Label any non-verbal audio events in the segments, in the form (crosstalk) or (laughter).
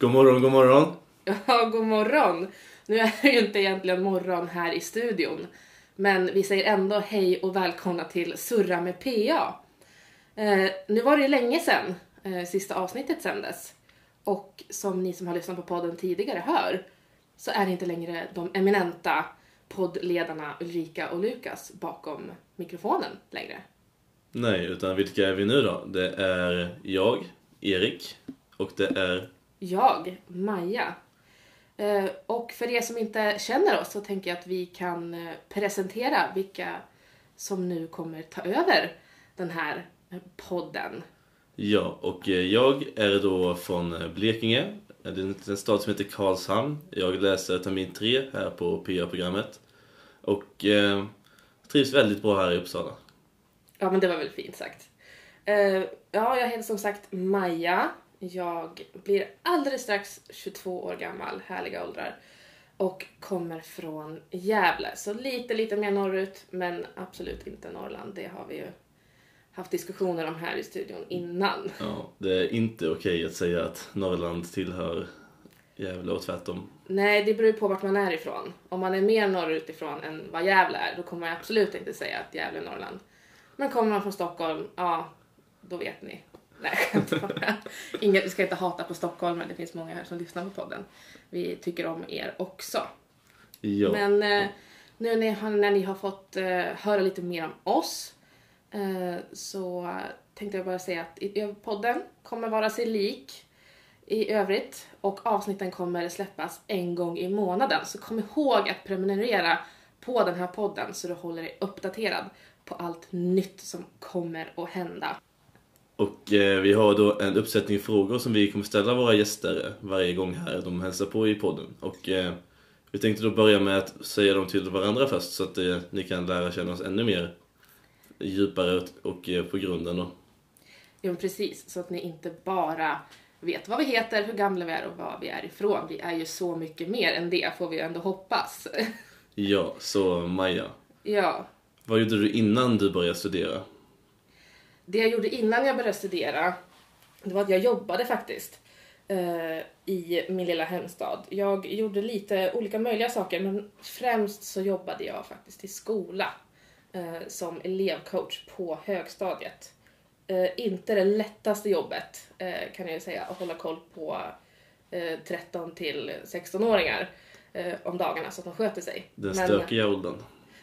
God morgon, god morgon. Ja, god morgon. Nu är det ju inte egentligen morgon här i studion. Men vi säger ändå hej och välkomna till Surra med PA. Eh, nu var det ju länge sedan eh, sista avsnittet sändes. Och som ni som har lyssnat på podden tidigare hör så är det inte längre de eminenta poddledarna Ulrika och Lukas bakom mikrofonen längre. Nej, utan vilka är vi nu då? Det är jag, Erik, och det är... Jag, Maja. Eh, och för er som inte känner oss så tänker jag att vi kan eh, presentera vilka som nu kommer ta över den här eh, podden. Ja, och jag är då från Blekinge. Det är en stad som heter Karlshamn. Jag läser termin 3 här på PA-programmet. Och eh, trivs väldigt bra här i Uppsala. Ja, men det var väl fint sagt. Eh, ja, jag heter som sagt Maja. Jag blir alldeles strax 22 år gammal, härliga åldrar. Och kommer från Gävle, så lite, lite mer norrut, men absolut inte Norrland. Det har vi ju haft diskussioner om här i studion innan. Ja, det är inte okej att säga att Norrland tillhör Gävle och tvärtom. Nej, det beror på vart man är ifrån. Om man är mer norrut ifrån än vad Gävle är, då kommer man absolut inte säga att Gävle är Norrland. Men kommer man från Stockholm, ja, då vet ni. Nej, skämt bara. Inget, vi ska inte hata på Stockholm, men det finns många här som lyssnar på podden. Vi tycker om er också. Ja. Men eh, nu när, när ni har fått eh, höra lite mer om oss eh, så tänkte jag bara säga att i- podden kommer vara sig lik i övrigt och avsnitten kommer släppas en gång i månaden. Så kom ihåg att prenumerera på den här podden så du håller dig uppdaterad på allt nytt som kommer att hända. Och eh, vi har då en uppsättning frågor som vi kommer ställa våra gäster varje gång här de hälsar på i podden. Och eh, vi tänkte då börja med att säga dem till varandra först så att eh, ni kan lära känna oss ännu mer djupare och, och eh, på grunden då. Ja, men precis. Så att ni inte bara vet vad vi heter, hur gamla vi är och var vi är ifrån. Vi är ju så mycket mer än det, får vi ändå hoppas. Ja, så Maja. ja. Vad gjorde du innan du började studera? Det jag gjorde innan jag började studera, det var att jag jobbade faktiskt eh, i min lilla hemstad. Jag gjorde lite olika möjliga saker, men främst så jobbade jag faktiskt i skola eh, som elevcoach på högstadiet. Eh, inte det lättaste jobbet eh, kan jag ju säga, att hålla koll på eh, 13 till 16-åringar eh, om dagarna så att de sköter sig. Den Men- stökiga åldern.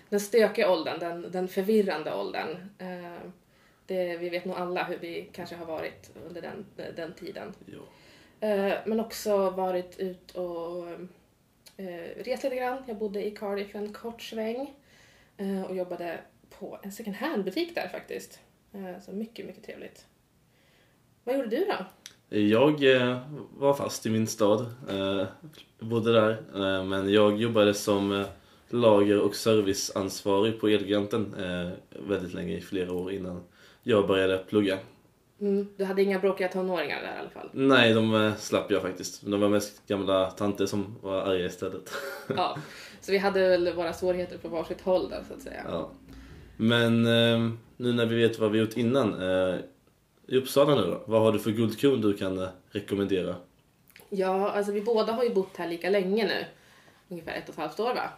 den stökiga åldern, den, den förvirrande åldern. Det, vi vet nog alla hur vi kanske har varit under den, den tiden. Ja. Eh, men också varit ut och eh, rest lite grann. Jag bodde i Cardiff en kort sväng eh, och jobbade på en second hand-butik där faktiskt. Så mycket, mycket trevligt. Vad gjorde du då? Jag var fast i min stad, bodde där, men jag jobbade som lager och serviceansvarig på Elgiganten väldigt länge, i flera år innan jag började plugga. Mm, du hade inga bråkiga tonåringar där i alla fall. Nej, de eh, slapp jag faktiskt. De var mest gamla tanter som var arga istället. Ja, så vi hade väl våra svårigheter på varsitt håll där så att säga. ja. Men eh, nu när vi vet vad vi gjort innan, eh, i Uppsala nu då, vad har du för guldkorn du kan eh, rekommendera? Ja, alltså vi båda har ju bott här lika länge nu. Ungefär ett och ett halvt år va?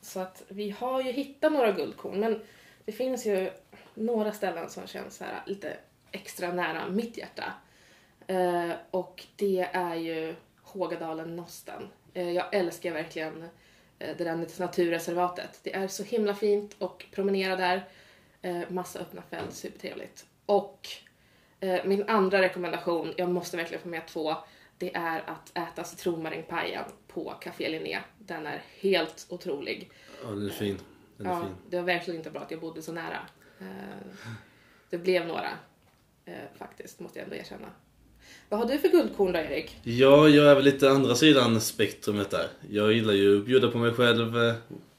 Så att vi har ju hittat några guldkorn men det finns ju några ställen som känns så här lite extra nära mitt hjärta. Eh, och det är ju Hågadalen Nosten. Eh, jag älskar verkligen eh, det där naturreservatet. Det är så himla fint och promenera där. Eh, massa öppna fält, supertrevligt. Och Eh, min andra rekommendation, jag måste verkligen få med två, det är att äta citronmarängpajen på Café Linné. Den är helt otrolig. Ja, den är fin. Den är Ja, fin. det var verkligen inte bra att jag bodde så nära. Eh, Det blev några, eh, faktiskt, måste jag ändå erkänna. Vad har du för guldkorn då, Erik? Ja, jag är väl lite andra sidan spektrumet där. Jag gillar ju att bjuda på mig själv eh,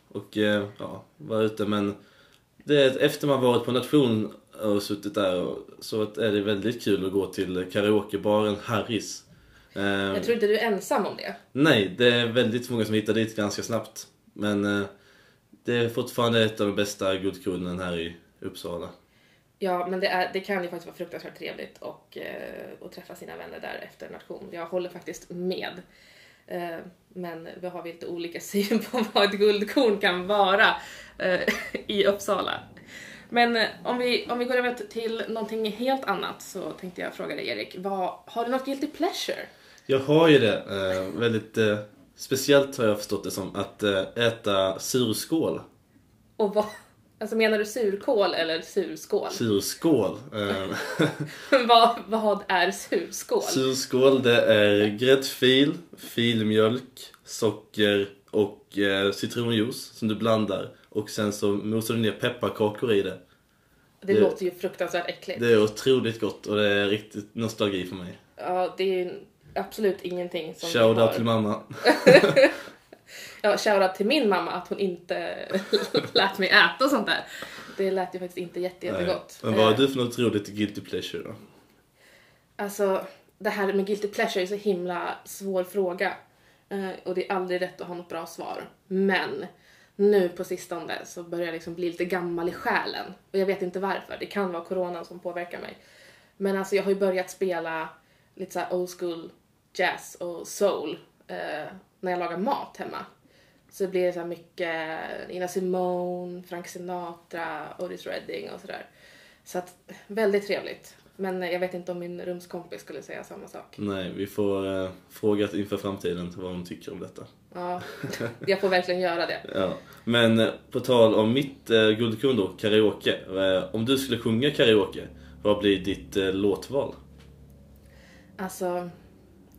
och ja, vara ute men det är efter man varit på nation och suttit där och, så att är det väldigt kul att gå till karaokebaren Harrys. Eh, Jag tror inte du är ensam om det. Nej, det är väldigt många som hittar dit ganska snabbt. Men det är fortfarande ett av de bästa guldkornen här i Uppsala. Ja, men det, är, det kan ju faktiskt vara fruktansvärt trevligt och, eh, att träffa sina vänner där efter nation. Jag håller faktiskt med. Eh, men vi har lite olika (laughs) syn på vad ett guldkorn kan vara eh, i Uppsala. Men eh, om vi, om vi går över till någonting helt annat så tänkte jag fråga dig Erik, vad, har du något guilty pleasure? Jag har ju det. Eh, väldigt eh, speciellt har jag förstått det som att eh, äta surskål. Och vad, alltså menar du surkål eller surskål? Surskål. Eh, (laughs) vad, vad är surskål? surskål det är gräddfil, filmjölk, socker och eh, citronjuice som du blandar. Och sen så mosar du ner pepparkakor i det. det, det- låter ju fruktansvärt äckligt. Det är otroligt gott och det är riktigt nostalgi för mig. Ja, det är absolut ingenting som vi Shoutout har. till mamma. (laughs) (laughs) Ja, shoutout till min mamma att hon inte (laughs) lät mig äta sånt där. Det lät ju faktiskt inte jätte, jättegott. Men vad har Eh, du för något roligt guilty pleasure då? Alltså, det här med guilty pleasure är så himla svår fråga. Eh, och det är aldrig rätt att ha något bra svar. Men nu på sistone så börjar jag liksom bli lite gammal i själen. Och jag vet inte varför. Det kan vara coronan som påverkar mig. Men alltså jag har ju börjat spela lite så här old school jazz och soul eh, när jag lagar mat hemma. Så det blir så mycket Nina Simone, Frank Sinatra, Otis Redding och sådär. Så att, väldigt trevligt. Men jag vet inte om min rumskompis skulle säga samma sak. Nej, vi får eh, fråga inför framtiden vad hon tycker om detta. Ja, jag får verkligen göra det. (laughs) Ja. Men eh, på tal om mitt eh, guldkorn då, karaoke. Eh, om du skulle sjunga karaoke, vad blir ditt eh, låtval? Alltså,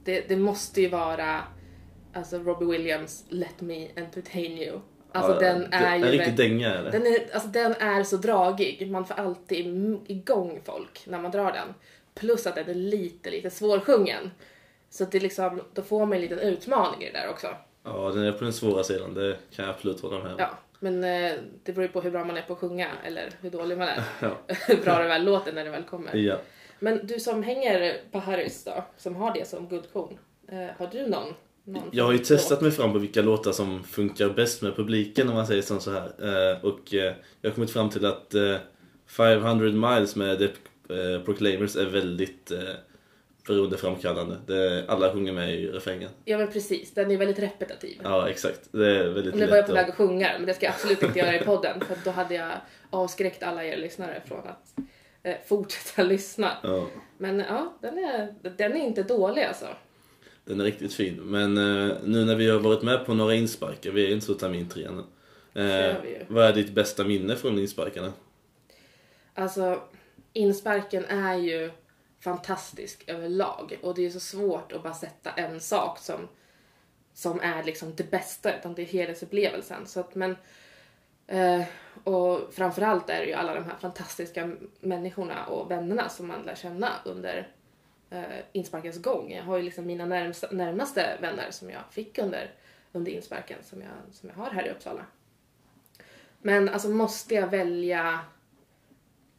det, det måste ju vara alltså Robbie Williams Let Me Entertain You. Alltså Ja, den är ju... En riktig dänga det. Den är, alltså, den är så dragig. Man får alltid igång folk när man drar den. Plus att den är lite, lite svårsjungen. Så att det liksom, då får man en liten utmaning i det där också. Ja, den är på den svåra sidan, det kan jag absolut hålla med om. Ja, men eh, det beror ju på hur bra man är på att sjunga eller hur dålig man är. (laughs) Ja. hur bra det väl låter när det väl kommer. Ja. Men du som hänger på Harrys då, som har det som guldkorn. Eh, har du någon? Jag har ju testat mig fram på vilka låtar som funkar bäst med publiken om man säger som så här. Eh, och eh, jag har kommit fram till att eh, 500 miles med The eh, Proclaimers är väldigt eh, beroendeframkallande. Det, alla sjunger med i refrängen. Ja men precis, den är väldigt repetitiv. Ja, exakt. Det är väldigt Nu var jag på väg att... att sjunga men det ska jag absolut inte göra i podden för då hade jag avskräckt alla er lyssnare från att eh, fortsätta (laughs) lyssna. Ja, Men ja, den är, den är inte dålig alltså. Den är riktigt fin. Men eh, nu när vi har varit med på några insparkar, vi är inte så termin tre ännu. Eh, vad är ditt bästa minne från insparkarna? Alltså, insparken är ju fantastisk överlag och det är så svårt att bara sätta en sak som, som är liksom det bästa utan det är helhetsupplevelsen. Så att, men, eh, och framförallt är det ju alla de här fantastiska människorna och vännerna som man lär känna under eh, insparkens gång. Jag har ju liksom mina närmsta, närmaste vänner som jag fick under, under insparken som jag, som jag har här i Uppsala. Men alltså måste jag välja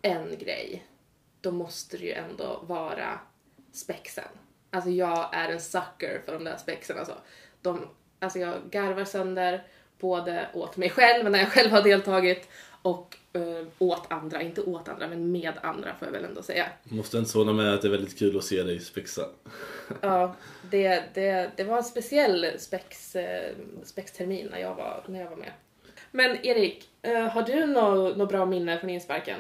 en grej, då måste det ju ändå vara spexen. Alltså jag är en sucker för de där spexen alltså. De, alltså jag garvar sönder både åt mig själv när jag själv har deltagit och eh, åt andra, inte åt andra men med andra får jag väl ändå säga. Måste inte hålla med att det är väldigt kul att se dig spexa. (laughs) Ja, det, det, det var en speciell spex, eh, spextermin när jag, var, när jag var med. Men Erik, eh, har du något nå bra minne från insparken?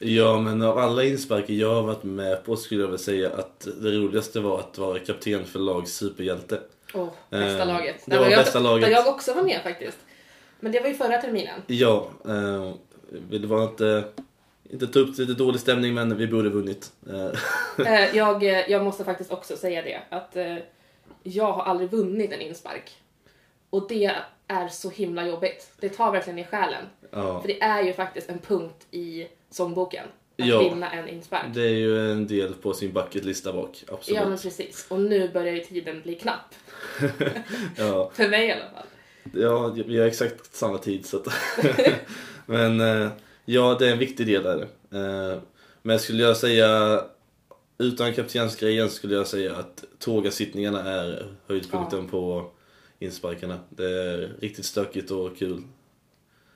Ja, men av alla insparker jag har varit med på skulle jag väl säga att det roligaste var att vara kapten för lag superhjälte. Åh, bästa Eh, laget. det var jag, bästa laget. Där jag också var med faktiskt. Men det var ju förra terminen. Ja, eh, det var inte, inte ta upp lite dålig stämning men vi borde vunnit. Eh, Eh, jag, eh, jag måste faktiskt också säga det att eh, jag har aldrig vunnit en inspark. Och det är så himla jobbigt. Det tar verkligen i själen. ja, För det är ju faktiskt en punkt i sångboken. Att Ja. vinna en inspark. det är ju en del på sin bucketlista bak, absolut. Ja men precis. Och nu börjar ju tiden bli knapp. (laughs) Ja, (laughs) För mig i alla fall. Ja, vi har exakt samma tid så att... (laughs) Men eh, ja, det är en viktig del där. Eh, Men skulle jag säga, utan kaptensgrejen skulle jag säga att tågasittningarna är höjdpunkten på insparkarna. Det är riktigt stökigt och kul.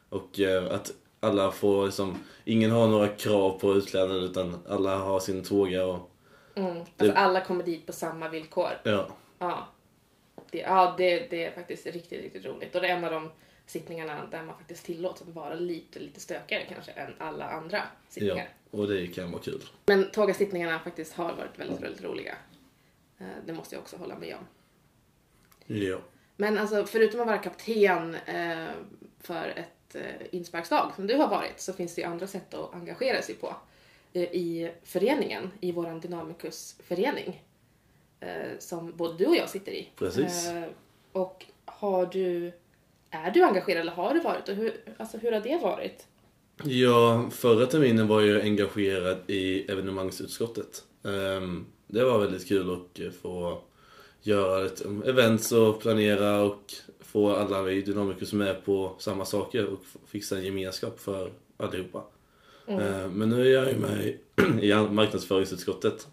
Och eh, att alla får liksom, ingen har några krav på utklädnad utan alla har sin tåga och Mm. Alltså Det- alla kommer dit på samma villkor. ja. Ja. Det, ja, det, det är faktiskt riktigt, riktigt roligt. Och det är en av de sittningarna där man faktiskt tillåts att vara lite, lite stökigare kanske än alla andra ja. sittningar. Och det kan vara kul. Men tågasittningarna faktiskt har varit väldigt, väldigt roliga. Eh, Det måste jag också hålla med om. Ja. Men alltså förutom att vara kapten eh, för ett eh, insparkslag som du har varit så finns det ju andra sätt att engagera sig på i föreningen, i våran Dynamicus-förening. Eh, som både du och jag sitter i. Precis. Eh, och har du, är du engagerad eller har du varit och hur, alltså, hur har det varit? Ja, förra terminen var jag engagerad i evenemangsutskottet. Ehm, Det var väldigt kul att få göra ett events och planera och få alla vi Dynamicus med på samma saker och fixa en gemenskap för allihopa. Ehm, Men nu är jag ju med i- (clears throat) i marknadsföringsutskottet.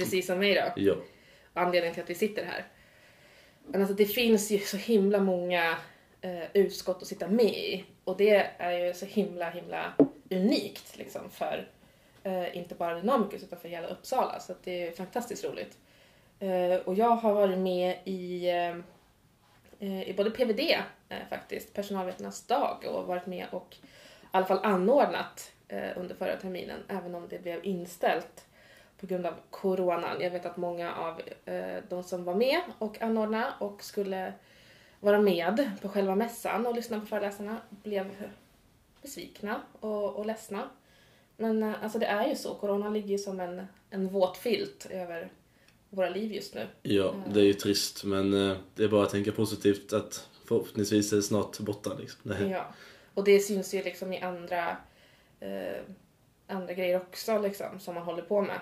Precis som mig då. Ja, anledningen till att vi sitter här. Men alltså det finns ju så himla många eh, utskott att sitta med i. Och det är ju så himla, himla unikt liksom för eh, inte bara Dynamicus utan för hela Uppsala. Så det är fantastiskt roligt. Eh, och jag har varit med i, eh, eh, i både PVD eh, faktiskt, personalvetarnas dag och varit med och i alla fall anordnat under förra terminen även om det blev inställt på grund av coronan. Jag vet att många av eh, de som var med och anordnade och skulle vara med på själva mässan och lyssna på föreläsarna blev besvikna och, och ledsna. Men eh, alltså det är ju så, corona ligger ju som en, en våt filt över våra liv just nu. ja det är ju trist men eh, det är bara att tänka positivt att förhoppningsvis är det snart borta liksom. Ja. Och det syns ju liksom i andra, eh, andra grejer också liksom, som man håller på med.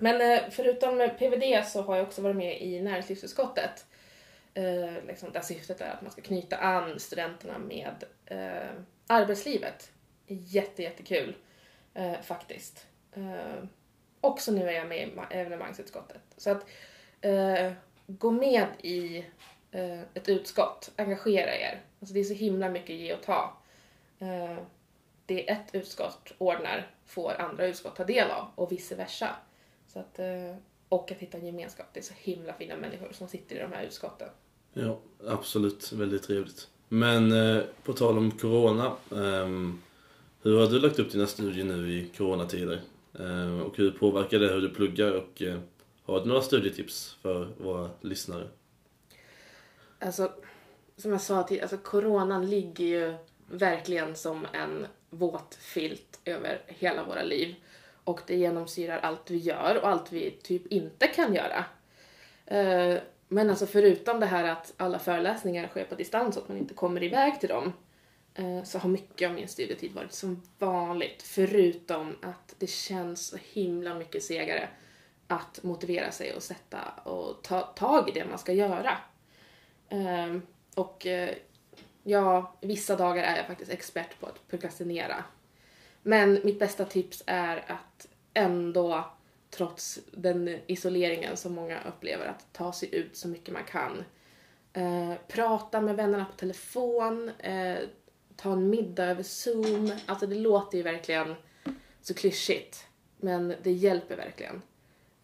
Men eh, förutom PVD så har jag också varit med i näringslivsutskottet. Eh, liksom där syftet är att man ska knyta an studenterna med eh, arbetslivet. Jätte, jättekul eh, faktiskt. Eh, också nu är jag med i evenemangsutskottet. Så att eh, gå med i eh, ett utskott, engagera er. Alltså det är så himla mycket ge och ta. Eh, det ett utskott ordnar får andra utskott ta del av och vice versa. Så att, eh, och att hitta en gemenskap. Det är så himla fina människor som sitter i de här utskotten. Ja, absolut. Väldigt trevligt. Men eh, på tal om Corona. ehm, hur har du lagt upp dina studier nu i coronatider? Ehm, och hur påverkar det hur du pluggar? Och eh, har du några studietips för våra lyssnare? Alltså, som jag sa tidigare, alltså coronan ligger ju verkligen som en våt filt över hela våra liv. Och det genomsyrar allt vi gör och allt vi typ inte kan göra. Eh, men alltså förutom det här att alla föreläsningar sker på distans och att man inte kommer iväg till dem eh, så har mycket av min studietid varit som vanligt. Förutom att det känns så himla mycket segare att motivera sig och sätta och ta tag i det man ska göra. Eh, och ja, vissa dagar är jag faktiskt expert på att prokrastinera. Men mitt bästa tips är att ändå, trots den isoleringen som många upplever, att ta sig ut så mycket man kan. Eh, prata med vännerna på telefon, eh, ta en middag över zoom. Alltså det låter ju verkligen så klyschigt, men det hjälper verkligen.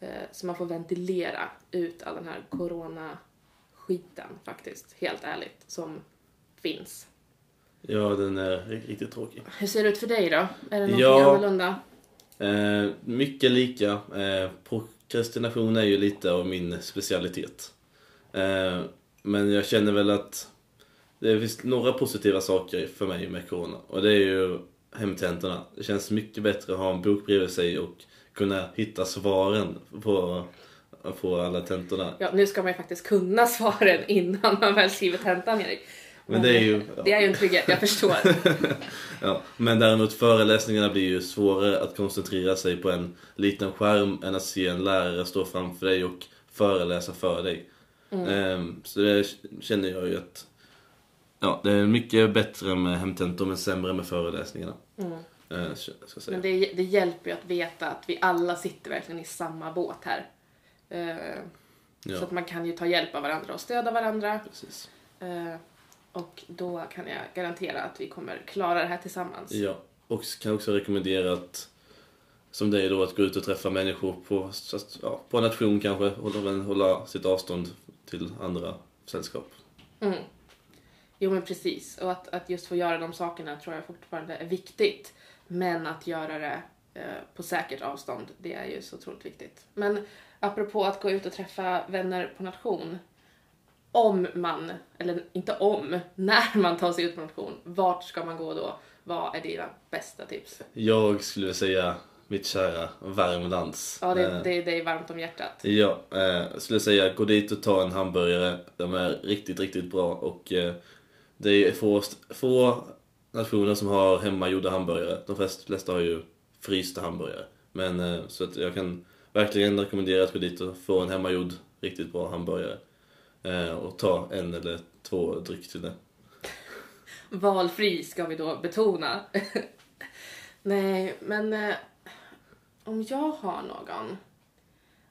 Eh, så man får ventilera ut all den här corona skiten faktiskt, helt ärligt, som finns. Ja, den är riktigt tråkig. Hur ser det ut för dig då? Är det något Ja. annorlunda? Eh, mycket lika. Eh, prokrastination är ju lite av min specialitet. Eh, men jag känner väl att det finns några positiva saker för mig med corona. Och det är ju hemtentorna. Det känns mycket bättre att ha en bok bredvid sig och kunna hitta svaren på, på alla tentorna. Ja, nu ska man ju faktiskt kunna (laughs) svaren innan man väl skriver tentan, Erik. Men det är ju... Det är ju en trygghet, jag förstår. (laughs) Ja, men däremot föreläsningarna blir ju svårare att koncentrera sig på en liten skärm än att se en lärare stå framför dig och föreläsa för dig. Ehm, så det känner jag ju att ja, det är mycket bättre med hemtentor men sämre med föreläsningarna. Eh, jag säga. Men det, det hjälper ju att veta att vi alla sitter verkligen i samma båt här. Eh, Ja. Så att man kan ju ta hjälp av varandra och stödja varandra. Precis. Och då kan jag garantera att vi kommer klara det här tillsammans. Ja, och kan också rekommendera att som dig då att gå ut och träffa människor på, ja, på en nation kanske, hålla, hålla sitt avstånd till andra sällskap. Mm. Jo men precis. Och att, att just få göra de sakerna tror jag fortfarande är viktigt. Men att göra det eh, på säkert avstånd, det är ju så otroligt viktigt. Men apropå att gå ut och träffa vänner på nation. Om man, eller inte om, (laughs) när man tar sig ut på nation, vart ska man gå då? Vad är dina bästa tips? Jag skulle säga mitt kära Värmlands. Ja, det, Eh, det, det är varmt om hjärtat. Ja, eh, skulle säga gå dit och ta en hamburgare. De är riktigt, riktigt bra och eh, det är få, få nationer som har hemmagjorda hamburgare. De flesta, flesta har ju frysta hamburgare. Men eh, så att jag kan verkligen rekommendera att gå dit och få en hemmagjord riktigt bra hamburgare. Eh, och ta en eller två dryck till det. Valfri ska vi då betona. Nej, men eh, om jag har någon.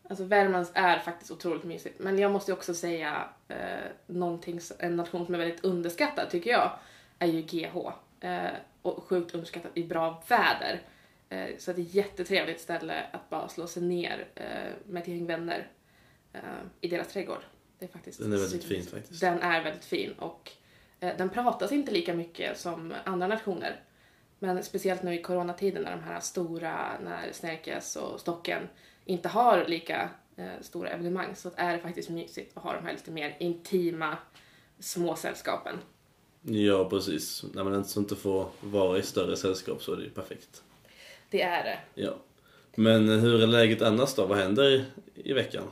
Alltså Värmlands är faktiskt otroligt mysigt. Men jag måste också säga eh, någonting, en nation som är väldigt underskattad tycker jag. Är ju GH. Eh, och sjukt underskattad i bra väder. Eh, så det är ett jättetrevligt ställe att bara slå sig ner eh, med ett gäng vänner eh, i deras trädgård. Det är faktiskt Den är väldigt fin faktiskt. Den är väldigt fin och eh, den pratas inte lika mycket som andra nationer. Men speciellt nu i coronatiden när de här stora, när Snärkes och Stocken inte har lika eh, stora evenemang så är det faktiskt mysigt att ha de här lite mer intima små sällskapen. Ja, precis. När man inte, inte får vara i större sällskap så är det ju perfekt. Det är det. Ja. Men hur är läget annars då? Vad händer i veckan?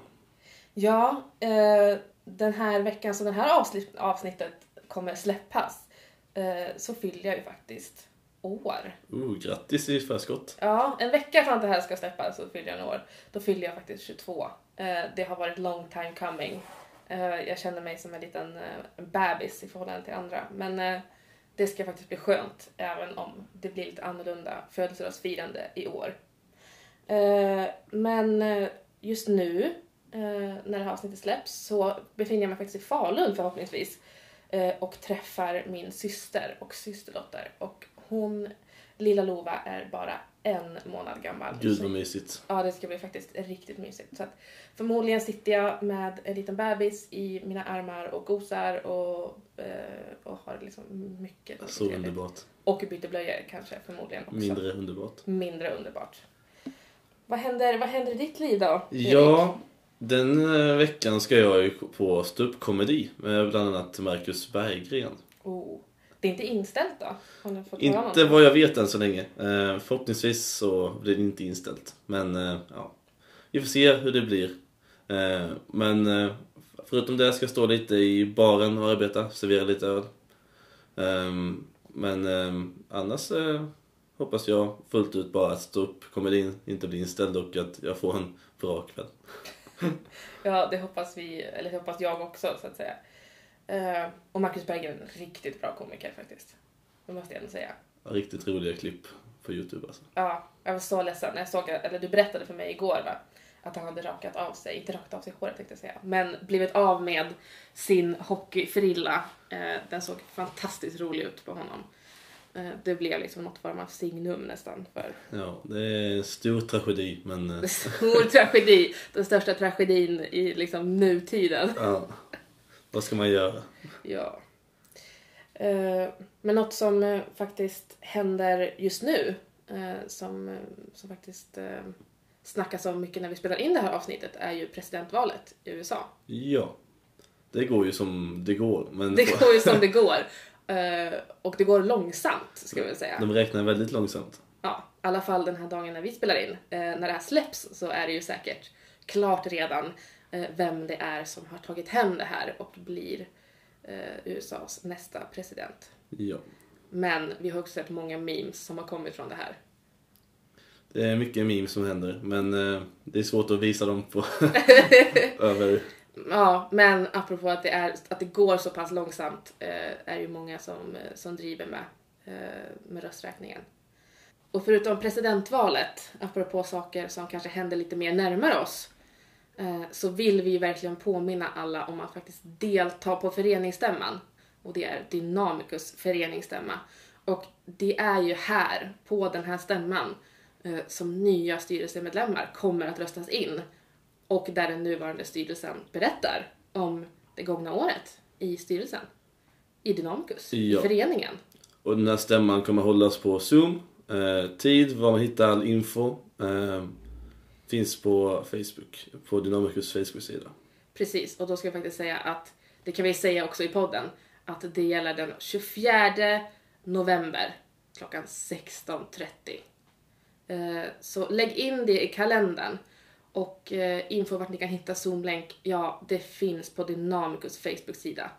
Ja, eh, den här veckan som det här avsnitt, avsnittet kommer släppas eh, så fyller jag ju faktiskt år. Oh, grattis i förskott. Ja, en vecka från att det här ska släppas så fyller jag en år. Då fyller jag faktiskt 22. Eh, det har varit long time coming. Eh, jag känner mig som en liten eh, bebis i förhållande till andra. Men eh, det ska faktiskt bli skönt även om det blir lite annorlunda födelsedagsfirande i år. Eh, men just nu när det här avsnittet släpps så befinner jag mig faktiskt i Falun förhoppningsvis eh, och träffar min syster och systerdotter. Och hon, lilla Lova, är bara en månad gammal. Gud vad mysigt. Ja, det ska bli faktiskt riktigt mysigt. Så att förmodligen sitter jag med en liten bebis i mina armar och gosar och, eh, och har liksom mycket Så trevligt. underbart. Och byter blöjor kanske förmodligen också. Mindre underbart. Mindre underbart. Vad händer, vad händer i ditt liv då? Erik? Ja, den eh, veckan ska jag ju på ståuppkomedi med bland annat Marcus Berggren. Oh. Det är inte inställt då? Inte vad jag vet än så länge. Eh, förhoppningsvis så blir det inte inställt. Men eh, ja, vi får se hur det blir. Men förutom det ska jag stå lite i baren och arbeta, servera lite öl. Ehm, men ehm, annars hoppas jag fullt ut bara att stå upp komedin inte blir inställd och att jag får en bra kväll. (laughs) Ja, det hoppas vi, eller det hoppas jag också så att säga. Eh, och Marcus Berggren är en riktigt bra komiker faktiskt. Det måste jag ändå säga. Riktigt roliga klipp på Youtube alltså. Ja, jag var så ledsen när jag såg, eller du berättade för mig igår va, att han hade rakat av sig, inte rakat av sig håret tänkte jag säga, men blivit av med sin hockeyfrilla. Eh, den såg fantastiskt rolig ut på honom. Eh, det blev liksom något form av signum nästan för Ja, det är en stor tragedi men eh, (laughs) stor tragedi, den största tragedin i liksom nutiden. ja, vad ska man göra? Ja. Eh, men något som faktiskt händer just nu, som, som faktiskt snackas om mycket när vi spelar in det här avsnittet, är ju presidentvalet i USA. Ja, det går ju som det går. Men Det går ju som det går. (laughs) Eh, och det går långsamt, ska jag säga. de räknar väldigt långsamt. Ja, i alla fall den här dagen när vi spelar in. Eh, när det här släpps så är det ju säkert klart redan eh, vem det är som har tagit hem det här och blir USAs nästa president. Ja. Men vi har också sett många memes som har kommit från det här. Det är mycket memes som händer, men det är svårt att visa dem på (laughs) (laughs) över... Ja, men apropå att det, är, att det går så pass långsamt eh, är det ju många som, eh, som driver med, eh, med rösträkningen. Och förutom presidentvalet, apropå saker som kanske händer lite mer närmare oss, eh, så vill vi ju verkligen påminna alla om att faktiskt delta på föreningsstämman och det är Dynamicus föreningsstämma. Och det är ju här, på den här stämman, eh, som nya styrelsemedlemmar kommer att röstas in och där den nuvarande styrelsen berättar om det gångna året i styrelsen, i Dynamicus, i Ja. föreningen. Och den här stämman kommer hållas på Zoom. Eh, tid, var man hittar all info. Eh, finns på Facebook, på Dynamicus Facebook-sida. Precis, och då ska jag faktiskt säga att, det kan vi säga också i podden, att det gäller den 24 november klockan 16.30. Eh, Så lägg in det i kalendern. Och eh, info vart ni kan hitta Zoom-länk, ja, det finns på Dynamicus Facebook-sida.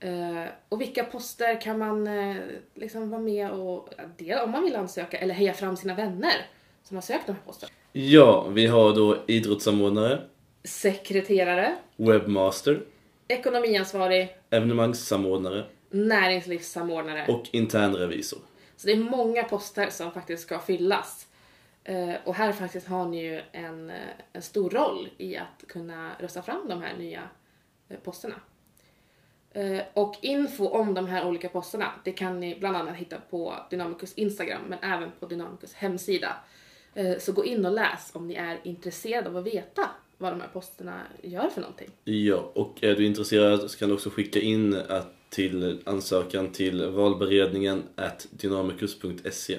Eh, Och vilka poster kan man eh, liksom vara med och dela om man vill ansöka eller heja fram sina vänner som har sökt de här posterna? Ja, vi har då idrottssamordnare, Sekreterare, webbmaster, ekonomiansvarig, evenemangssamordnare näringslivssamordnare. och internrevisor. Så det är många poster som faktiskt ska fyllas. Eh, och här faktiskt har ni ju en, eh, en stor roll i att kunna rösta fram de här nya eh, posterna. Eh, och info om de här olika posterna, det kan ni bland annat hitta på Dynamicus Instagram, men även på Dynamicus hemsida. Eh, så gå in och läs om ni är intresserade av att veta vad de här posterna gör för någonting. Ja, och är du intresserad så kan du också skicka in att till ansökan till valberedningen at dynamicus.se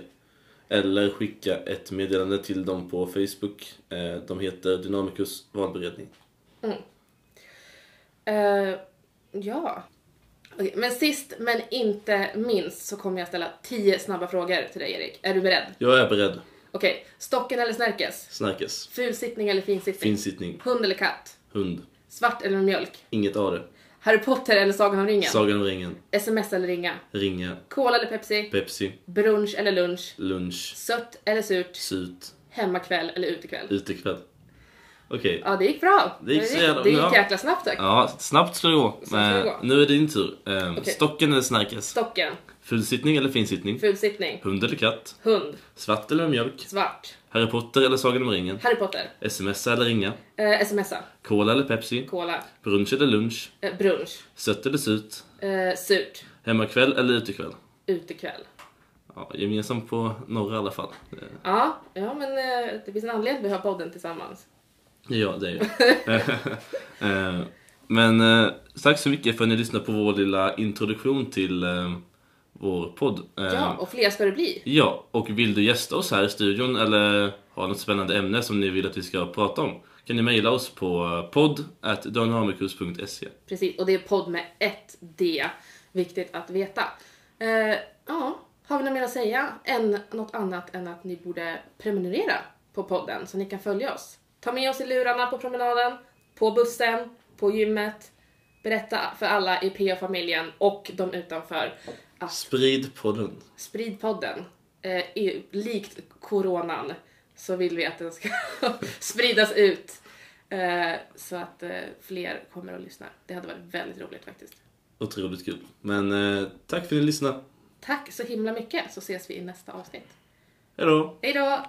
eller skicka ett meddelande till dem på Facebook. Eh, De heter Dynamicus valberedning. Eh, ja. Okej, men sist men inte minst så kommer jag ställa 10 snabba frågor till dig Erik. Är du beredd? Jag är beredd. Okej, stocken eller snärkes? Snärkes. Fulsittning eller finsittning? Finsittning. Hund eller katt? Hund. Svart eller mjölk? Inget av det. Harry Potter eller Sagan om ringen? Sagan om ringen. SMS eller ringa? Ringa. Cola eller Pepsi? Pepsi. Brunch eller lunch? Lunch. Sött eller surt? Surt. Hemmakväll eller utekväll? Utekväll. Okej. Ja, det gick bra. Det gick så det, jävla- det gick ja. jäkla snabbt tack. Ja, snabbt ska det gå. ska det gå. Nu är det din tur. Eh, Okej. Stocken eller snärkes? Stocken. Fullsittning eller finsittning? Fulsittning. Hund eller katt? Hund. Svart eller mjölk? Svart. Harry Potter eller Sagan om ringen? Harry Potter. Smsa eller ringa? Eh, smsa. Cola eller Pepsi? Cola. Brunch eller lunch? Eh, brunch. Sött eller surt? Eh, surt. Hemmakväll eller utekväll? Utekväll. Ja, gemensamt på norra i alla fall. Ja, ja men eh, det finns en anledning att vi har podden tillsammans. Ja, det är ju. (laughs) Eh, Men eh, tack så mycket för att ni lyssnade på vår lilla introduktion till vår podd. Ja, och fler ska det bli. Ja, och vill du gästa oss här i studion eller ha något spännande ämne som ni vill att vi ska prata om kan ni mejla oss på podd.dynamicus.se Precis, och det är podd med ett D. Viktigt att veta. Eh, ja, har vi något mer att säga än något annat än att ni borde prenumerera på podden så ni kan följa oss. Ta med oss i lurarna på promenaden, på bussen, på gymmet. Berätta för alla i PA-familjen och de utanför att Sprid podden. Sprid podden. Eh, i- likt coronan så vill vi att den ska (laughs) spridas ut. Eh, så att eh, fler kommer att lyssna. Det hade varit väldigt roligt faktiskt. Otroligt kul. Men eh, tack för att ni lyssnade. Tack så himla mycket så ses vi i nästa avsnitt. Hej då! Hej då!